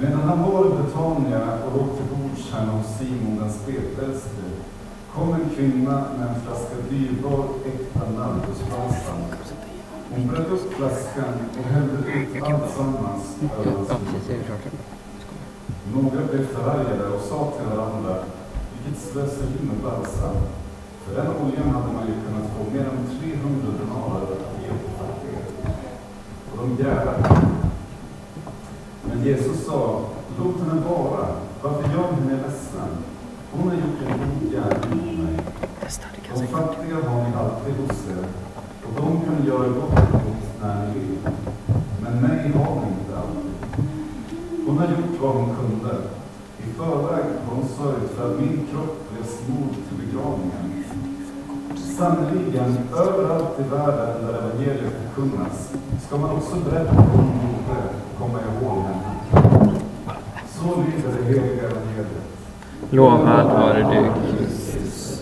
Medan han var i Betania och låg till bords hemma hos Simon den spetälske kom en kvinna med en flaska dyrbar äkta nardusbrasa. Hon bröt upp flaskan och hällde ut alltsammans över hans huvud. Några blev förargade och sa till varandra, vilket slöseri med balsam. För den oljan hade man ju kunnat få mer än 300 denarer att ge på fattiga. Och de grälade. Men Jesus sa, låt henne vara. Varför gör ni henne ledsen? Hon har gjort en god gärning mot mig. De fattiga har ni alltid hos er, och de kan ni göra gott mot när ni vill. Men mig har ni inte alltid. Hon har gjort vad hon kunde. I förväg har hon sörjt för att min kropp blev smord till begravningen. Sannerligen, överallt i världen där evangeliet förkunnas ska man också berätta om hon borde komma ihåg henne. Så lyder det heliga evangeliet. Lovad vare du, Kristus.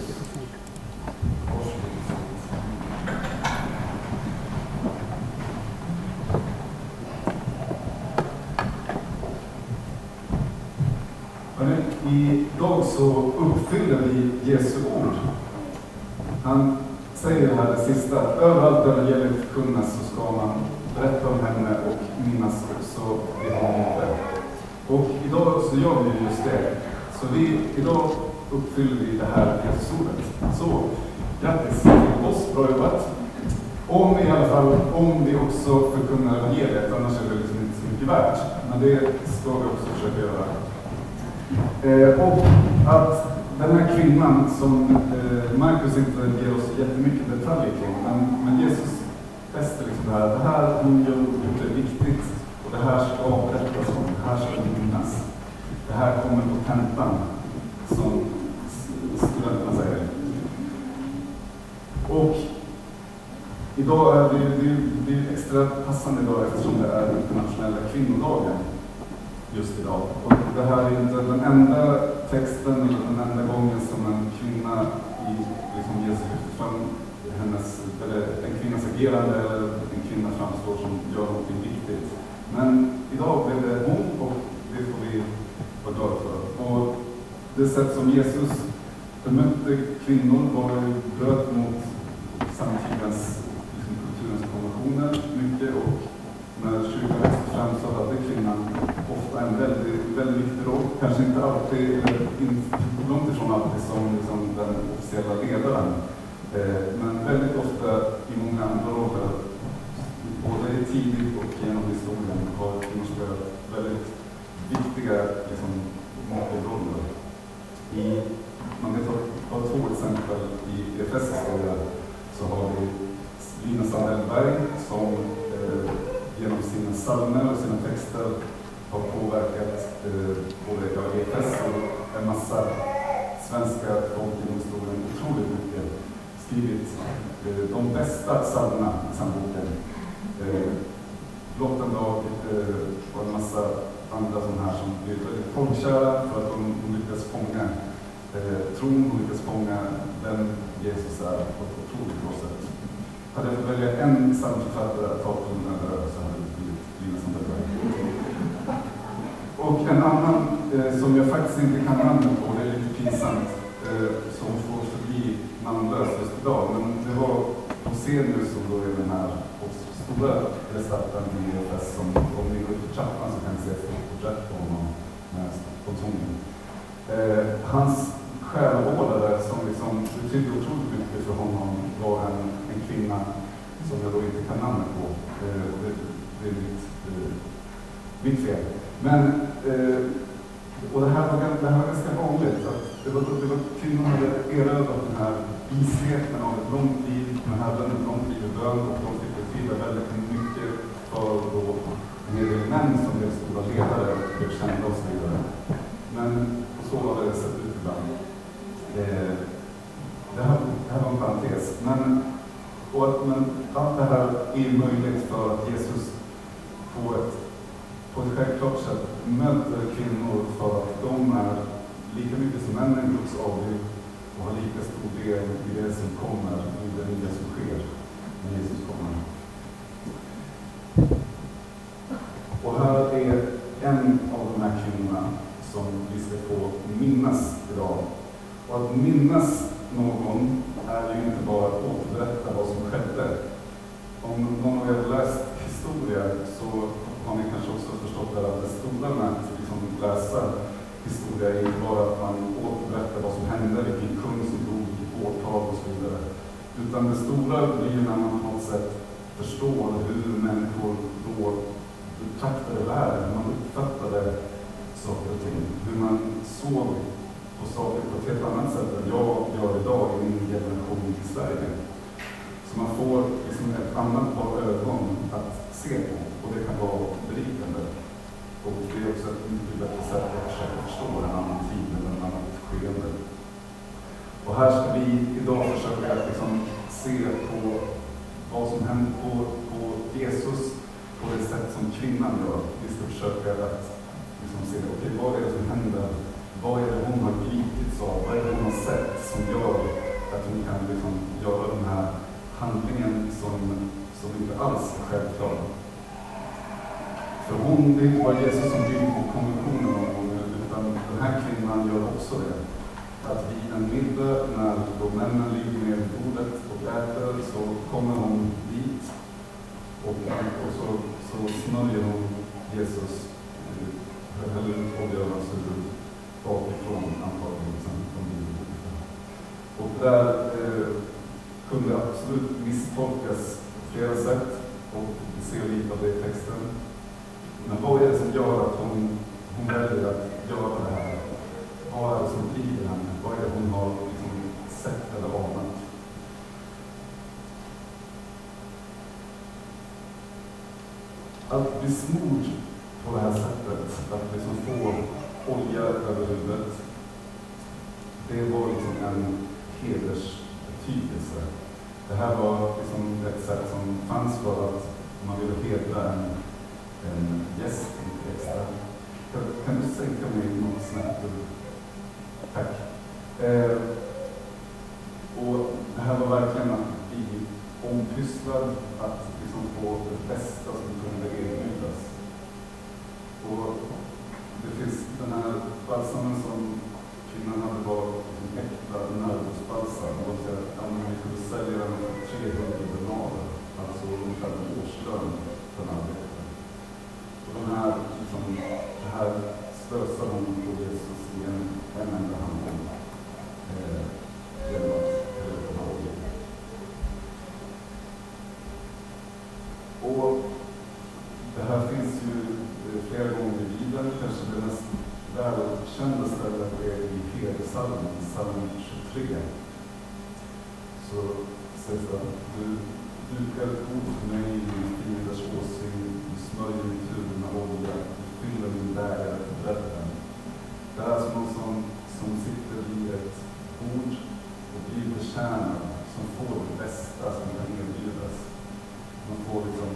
Idag så uppfyller vi Jesu ord. Han säger här det sista, överallt där evangeliet förkunnas så ska man berätta om henne och minnas också det hon gjorde. Och idag så gör vi just det. Så vi, idag uppfyller vi det här Jesusordet. Så grattis till oss, bra jobbat. Om i alla fall, om vi också förkunnar evangeliet, annars är det liksom inte så mycket värt. Men det ska vi också försöka göra. Eh, och att den här kvinnan som eh, Markus inte ger oss jättemycket detaljer kring, men, men Jesus fäster liksom det här, det här hon gör- gjorde är viktigt och det här ska berättas om, det här ska minnas. Det här kommer på tentan, som studenterna säger. Och idag är det, det, det är extra passande idag eftersom det är internationella kvinnodagen just idag. Och det här är inte den enda texten eller den enda gången som en kvinna i, liksom ger sig fram hennes, eller en kvinnas agerande eller en kvinna framstår som gör någonting viktigt. Men idag blev det hon och det får vi för. Och det sätt som Jesus bemötte kvinnor var ju bröt mot samtidens liksom, kulturens konventioner mycket och när kyrkan växte fram så hade kvinnan ofta en väldigt, väldigt viktig roll. Kanske inte alltid, eller in, långt ifrån alltid som liksom, den officiella ledaren. Eh, men väldigt ofta i många andra roller, både tidigt och genom historien, har kvinnor spelat väldigt viktiga liksom, nyckelroller. I, man kan ta, ta två exempel i EFS historia så har vi Lina Sandellberg som eh, genom sina psalmer och sina texter har påverkat eh, både EFS och en massa svenska folk inom historien otroligt mycket. Skrivit eh, de bästa psalmerna i psalmboken. Eh, Blott en dag eh, och en massa andra sådana här som blir väldigt folkkära för att de, de lyckas fånga eh, tron, de lyckas fånga vem Jesus är på ett otroligt bra sätt. Hade jag fått välja en psalmförfattare att ta på den här rörelsen så hade det blivit Lina Sandberg. Och en annan eh, som jag faktiskt inte kan namnet på, det är lite pinsamt, eh, som får förbli namnlös just idag. Men det var Rosenius som då är den här stora gestalten i EFS som om ni går ut i trappan så kan ni se ett stort porträtt på honom med på sången. Eh, hans själavårdare som liksom betydde otroligt mycket för honom var en, en kvinna som jag då inte kan namnet på. Eh, det, det är mitt, eh, mitt fel. Men, eh, och det här var, det här var ganska vanligt. Att det var, det var, kvinnor hade erövrat den här visheten av ett långt liv med Herren, ett långt liv i bön och de fick betyda väldigt mycket för då en hel del män som blev stora ledare och blev kända och så vidare. Men så har det sett ut ibland. Eh, det, här, det här var en parentes. Men, och att, men allt det här är möjligt för att Jesus på ett, på ett självklart sätt möter kvinnor för att de är lika mycket som männen Guds avbild och har lika stor del i det som kommer, i det nya som sker när Jesus kommer. Och här är en av de här kvinnorna som vi ska få minnas idag. Och att minnas store en middag, när då männen ligger ner vid bordet och äter, så kommer hon dit och, och så, så smörjer hon Jesus, häller ut oljan så bakifrån antagligen, sen från Bibeln. Och där eh, kunde absolut misstolkas på flera sätt och vi ser lite av det i texten. Men vad är det som gör att hon, hon väljer att göra det här? Vad är det som driver henne? Vad är det hon har liksom sett eller anat? Att bli smord på det här sättet, att liksom få olja över huvudet, det var liksom en hedersbetydelse. Det här var liksom ett sätt som fanns för att man ville hedra en en gäst extra. Kan, kan du sänka mig något snabbt? Tack. Eh, och det här var verkligen att bli ompysslad, att liksom få det bästa som kunde erbjudas. Och det finns den här balsamen som kvinnan hade var en äkta nervusbalsam. Och att vi kunde sälja den för 300 denarer, alltså ungefär en årslön för en arbetare. Och den här, liksom, det här slösar hon på Jesus i en, en enda handling. Eh, genom att hälla på olja. Och det här finns ju eh, flera gånger i Bibeln. Kanske det mest välkända stället är i Hedersalmen, psalm 23. Så Lisa. du dukar ett bord för mig i min fienders åsyn smörjer mitt huvud med olja, fyller min bägare på bredden. Det är som någon som, som sitter vid ett bord och blir betjänad, som får det bästa som kan erbjudas. Man får liksom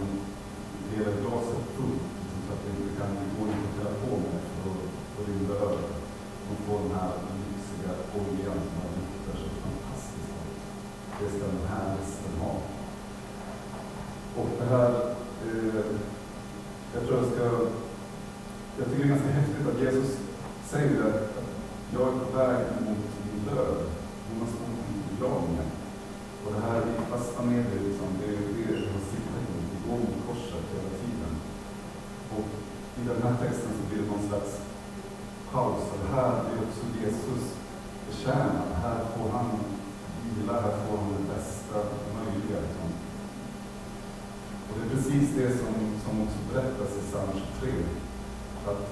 hela glaset fullt, liksom, så att det inte kan gå in och fylla på med för att rinna över. Man får den här lyxiga oljan som man luktar så fantastiskt gott. Det ska den här gästen ha. Och det här eh, jag tror jag ska... Jag tycker det är ganska häftigt att Jesus säger att jag är på väg mot min död. Jonas ord i begravningen. Och det här i fasta medier, liksom, det är det jag har siktat på. Vi går mot korset hela tiden. Och i den här texten så blir det någon slags paus. Och det här är också Jesus förtjänad. Här får han vila, här får han det bästa möjliga. Och det är precis det som, som också berättas i psalm 23. Att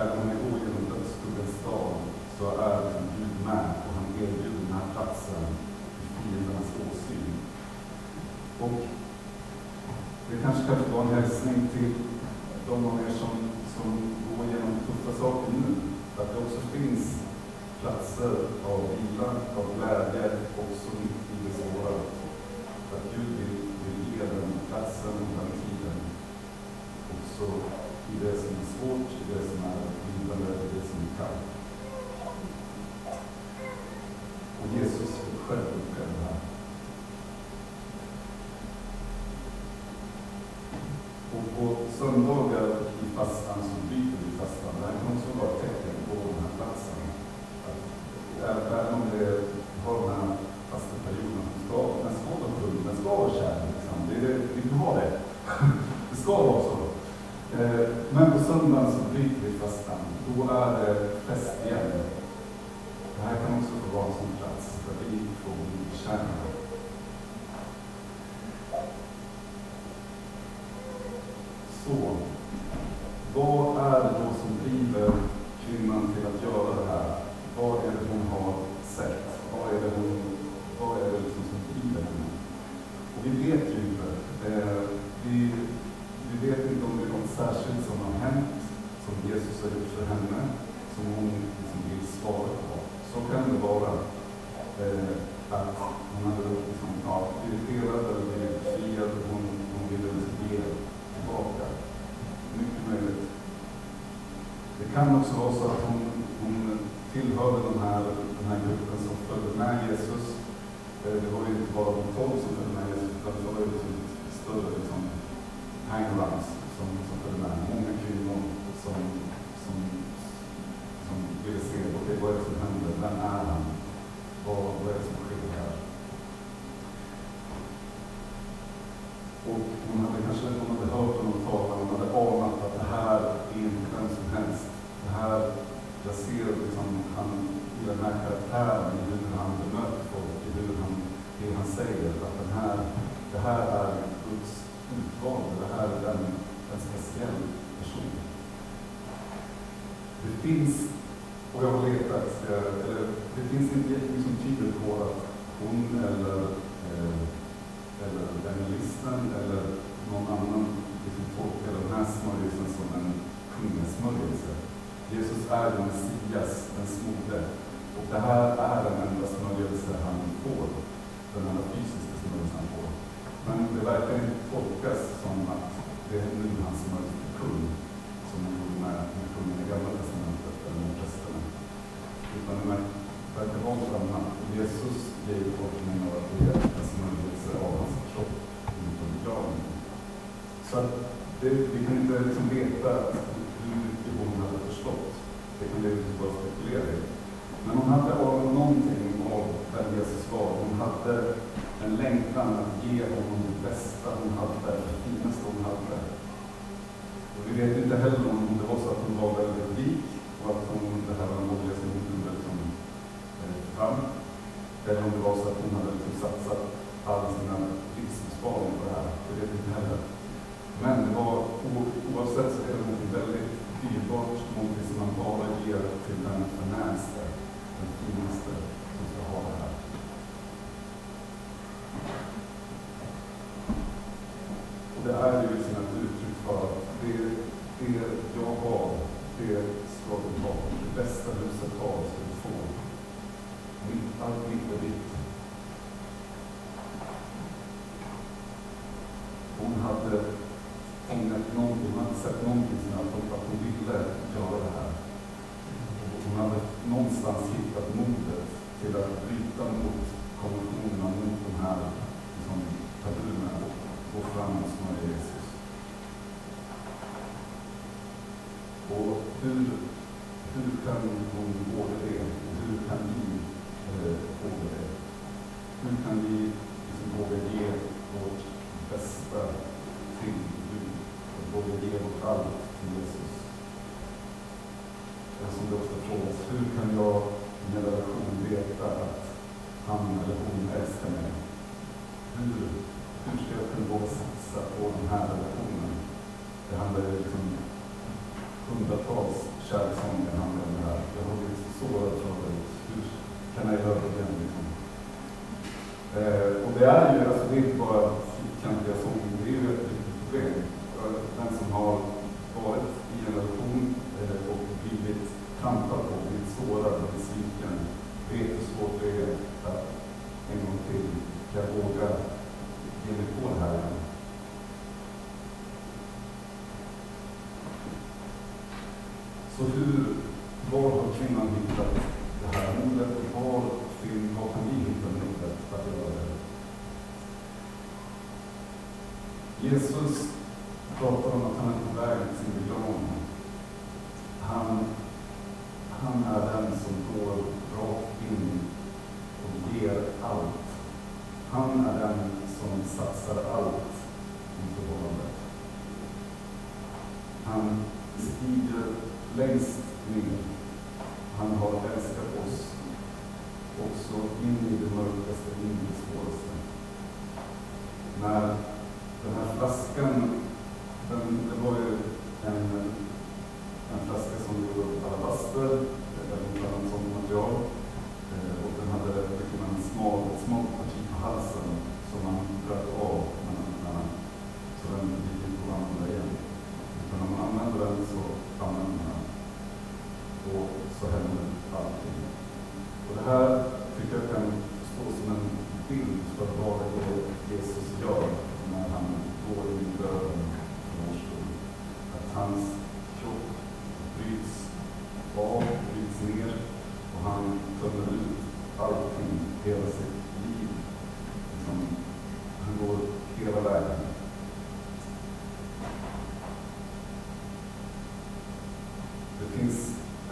även om vi går genom dödsskuggans dal så är Gud med och han erbjuder den här platsen i fiendernas åsyn. Och det kanske kan vara en hälsning till de av er som, som går igenom tuffa saker nu. Att det också finns platser av vila, av glädje, också mitt i det svåra. Att Gud vill ge den platsen och den tiden också i det som är svårt, i det som är lidande, i det som är kallt. Och Jesus fick själv uppleva det här. Och på söndagar i fastan så bryter vi fastan. Det här bryter vi fastan. Då är det fest igen. Det här kan också få vara en sån plats där vi får kärna. Så, vad är det då som driver kvinnan till att göra det här? Vad är det hon har sett? Vad är det, hon, vad är det liksom som driver henne? Och vi vet ju inte. Eh, vi, vi vet inte om det är något särskilt som har hänt, som Jesus har gjort för henne, som hon liksom vill svara på. Så kan det vara. Eh, att hon hade liksom, ja, irriterad eller blivit befriad och hon, hon ville ge tillbaka. Mycket möjligt. Det kan också vara så att hon, hon tillhörde den här, den här gruppen som följde med Jesus. Eh, det var ju inte bara de tolv som följde med Jesus, utan det var ju liksom ett större liksom, hangarounds som, som följde med. Många kvinnor som, som, som ville se, okej vad är det som händer? Vem är han? Vad, vad är det som sker här? Och kanske hon hade hört honom tala, hon hade anat att det här är inte vem som helst. Det här, jag ser liksom han, i den här karaktären, i hur han bemöter folk, i hur han, det han säger, att den här, det här är Guds utvalde, det här är en, en speciell person. Det finns, och jag har letat, eller det finns inte jättemycket som tyder på att hon eller, eh, eller evangelisten eller någon annan liksom tolkar den här smörjelsen som en kungasmörjelse. Jesus är den Messias, den smorde. Och det här är den enda smörjelse han får, den enda fysiska smörjelse han får. Men det verkar inte tolkas som att det är nu han smörjs till kung, som han gjorde med, med kungen i Gamla Testamentet, eller med prästerna. Utan det verkar vara något annat. Jesus ger tolkningen av att det är en smörjelse av hans kropp inför begravningen. Så att det, vi kan inte liksom veta hur mycket hon hade förstått. Det kan vi bara spekulera i. Men hon hade av någonting av den Jesus var. Hon hade en längtan att ge honom det bästa hon hade, det finaste hon hade. Och vi vet inte heller om det var så att hon var väldigt rik och att hon, det här var en som hon kunde liksom, eh, fram. Eller om det var så att hon hade liksom satsat all sin livsbesparingar på det här. Det vet vi inte heller. Men det var, o- oavsett så är det något väldigt dyrbart, något som man bara ger till den förnämste, den finaste som ska ha det här. Och det är ju liksom ett uttryck för att det, det jag har, det ska du ha. Det bästa huset har ska du få. Mitt, allt mitt är ditt. Hon hade fångat någonting, hon hade sett någonting som hade fått att hon ville göra det här. Och hon hade någonstans hittat modet till att bryta mot konventionerna, mot de här liksom, tabuerna och gå fram och smörja Jesus. Och hur, hur kan hon vårda det? Och hur kan vi eh, vårda det? Hur kan vi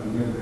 I'm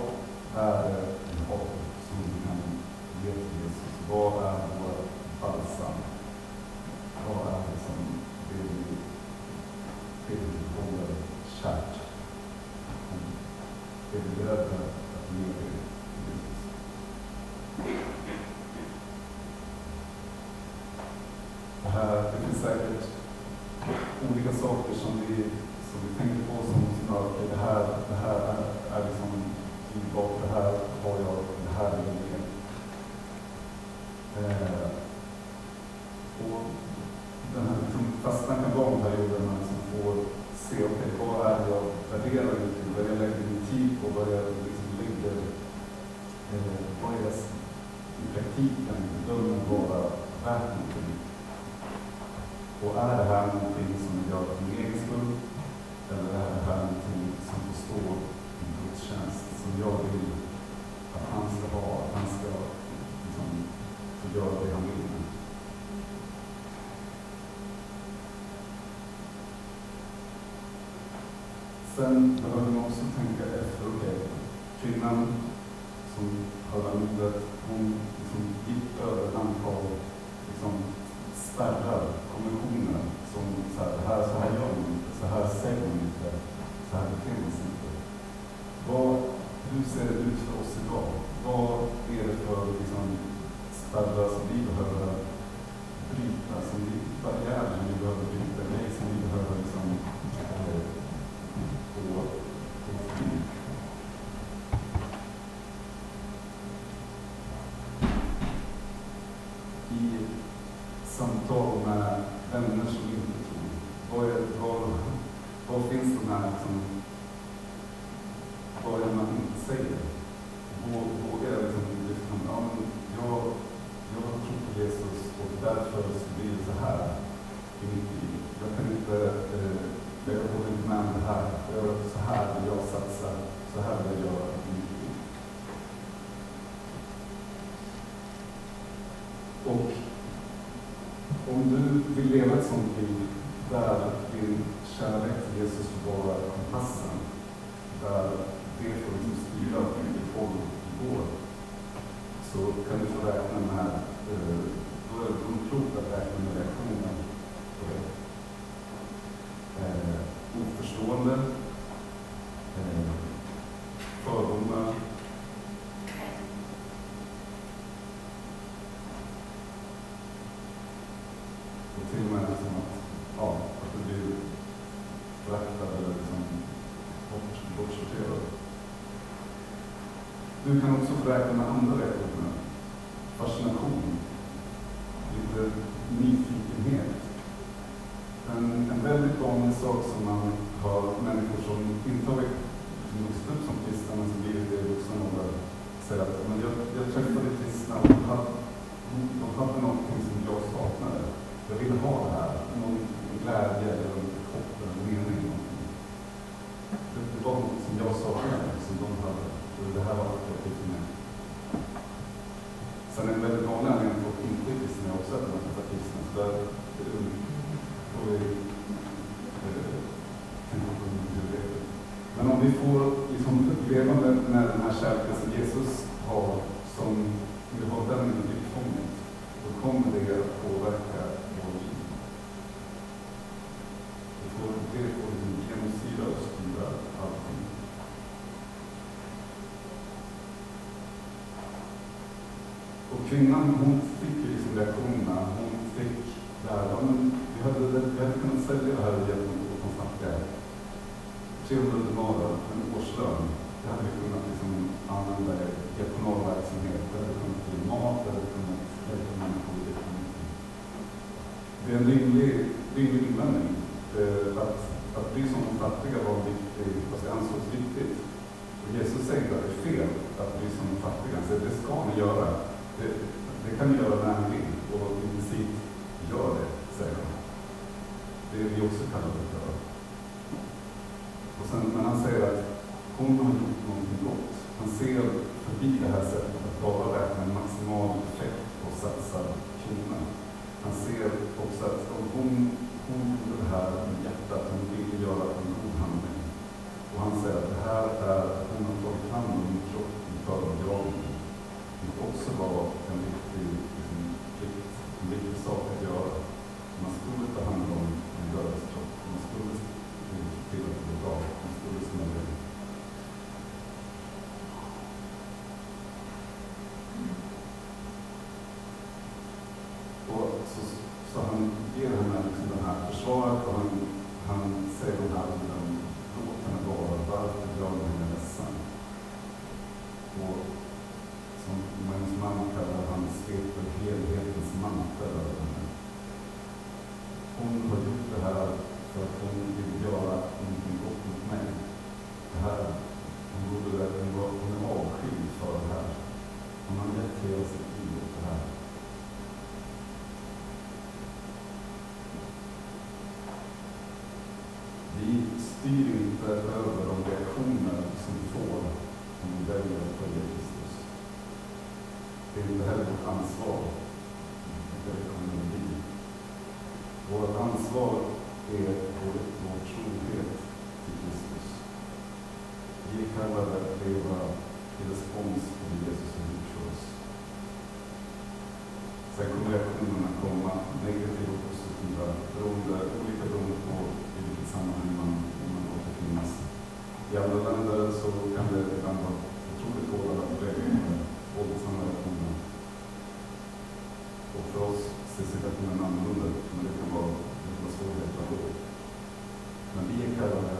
värdera någonting, vad jag lägger tid på, vad jag liksom lägger, eh, vad jag i praktiken bedömer vara värt någonting. Och är det här någonting som jag gör för min egen skull? Eller är det här någonting som får stå i en gudstjänst som jag vill Sen behöver man också tänka efter, okej, okay, kvinnan som hade livet, hon liksom gick över ett antal liksom, spärrar, konventioner, som så här, det här, så här gör så kan du få räkna med, eh, då är det nog klokt att räkna med reaktionen. på det. Eh, oförstående, eh, fördomar, och till och med liksom att, ja, att du blir föraktad eller liksom bort, bortsorterad. Du kan också få räkna med andra reaktioner. Fascination, lite nyfikenhet. En, en väldigt vanlig sak som man hör människor som inte har vuxit upp som kristna men som blivit det i vuxen ålder säga att men jag, jag träffade kristna och de hade, de hade någonting som jag saknade. Jag ville ha det här, någon glädje eller ett hopp eller en mening. Det, det var något som jag saknade, som de hade. Och det här var attraktivt för mig. Sen är det väldigt vanligt anledning till att inte är kristna är också att man träffar kristna. Så där eh, får vi eh, tänka på hur det är. Men om vi får liksom leva med, med den här kärleken som Jesus har, som vi har den i blickfånget, då kommer det att påverka vår liv. Det får, det får liksom genomsyra och styra allting. Och kvinnan, hon fick ju liksom reaktionerna. Hon fick det här, ja, men vi hade, vi hade kunnat sälja det här genom att dem åt de snackar 300 dollar, en årslön. Det hade vi kunnat liksom använda i diakonal verksamhet. Det hade kunnat bli mat, det hade kunnat hjälpa människor jättemycket. Det är en rimlig, rimlig invändning. Eh, Att, att bli som de fattiga var viktigt, fast det ansågs viktigt. Och Jesus säger inte att det är fel att bli som de fattiga. Han säger det ska ni göra. Det, det kan ni göra när ni vill. Och i princip gör det, säger han. Det är vi också kallade att göra. Och sen, men han säger att hon har gjort någonting gott. Han ser förbi det här sättet att bara räkna en maximal effekt och satsa kronor. Han ser också att om hon, hon gjorde det här med hjärtat, hon ville göra en god handling. Och han säger att det här är att hon har tagit hand om det också var en viktig, liksom, plikt, en viktig sak att göra. Man skulle ta hand om en döds kropp. Man skulle se till att det blev bra. Man skulle smörja det. Och så, så han ger henne liksom det här försvaret och han, han säger de här orden, låt henne vara, varför gör ni henne ledsen? Och som Magnus Mann kallar han sveper helhetens mantel över henne. Hon har gjort det här för att hon vill göra någonting gott mot mig. Det här, hon gjorde det, hon var hon är avskild för det här. Hon har gett hela sitt liv åt det här. Vi styr inte över de reaktioner som vi får om vi väljer att följa Kristus. Det är inte heller vårt ansvar. Det kommer att bli. Vårt ansvar är vår, vår trohet till Kristus. Vi är kallade att leva i respons på det Jesus har gjort för oss. Sen kommer reaktionerna komma, negativa och positiva, beroende, olika beroende på i vilket sammanhang man, man återfinns. I andra länder så kan det ibland vara otroligt hårda regler, våldsamma reaktioner. Men det kan vara, det kan vara svårigheter då. Men vi är kallade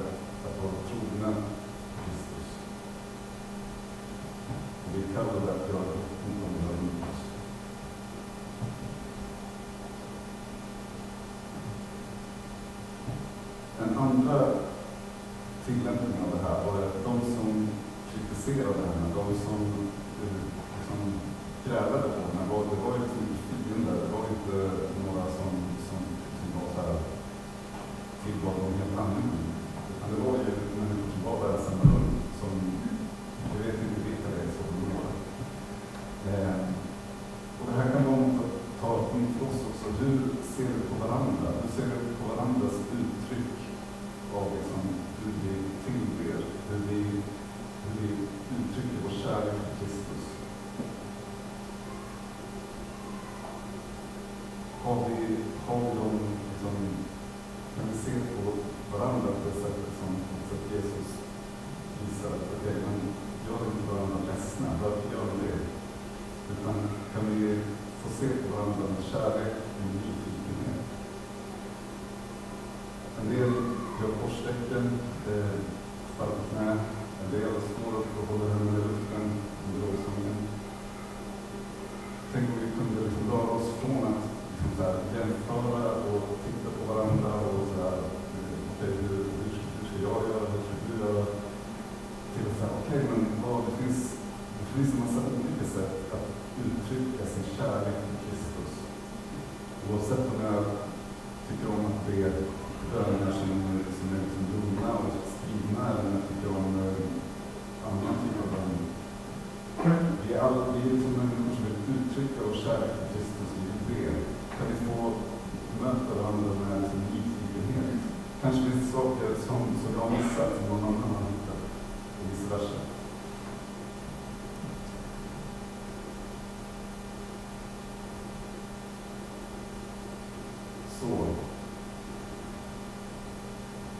Så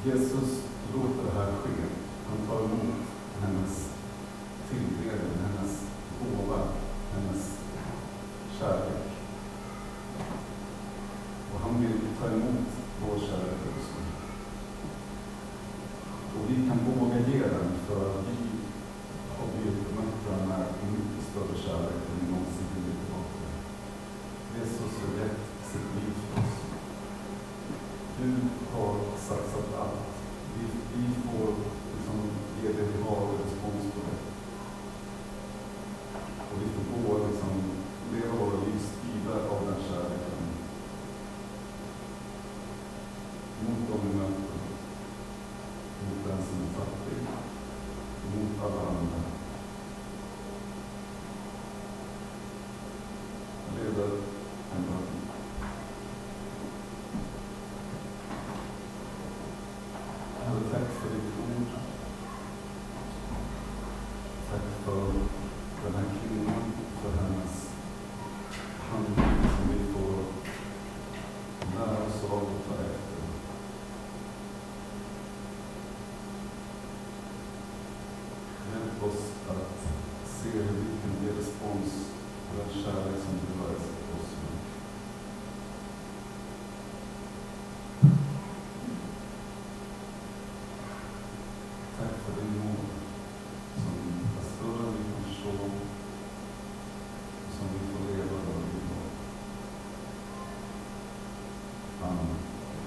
Jesus låter det här ske. Han tar emot hennes tillbedjan.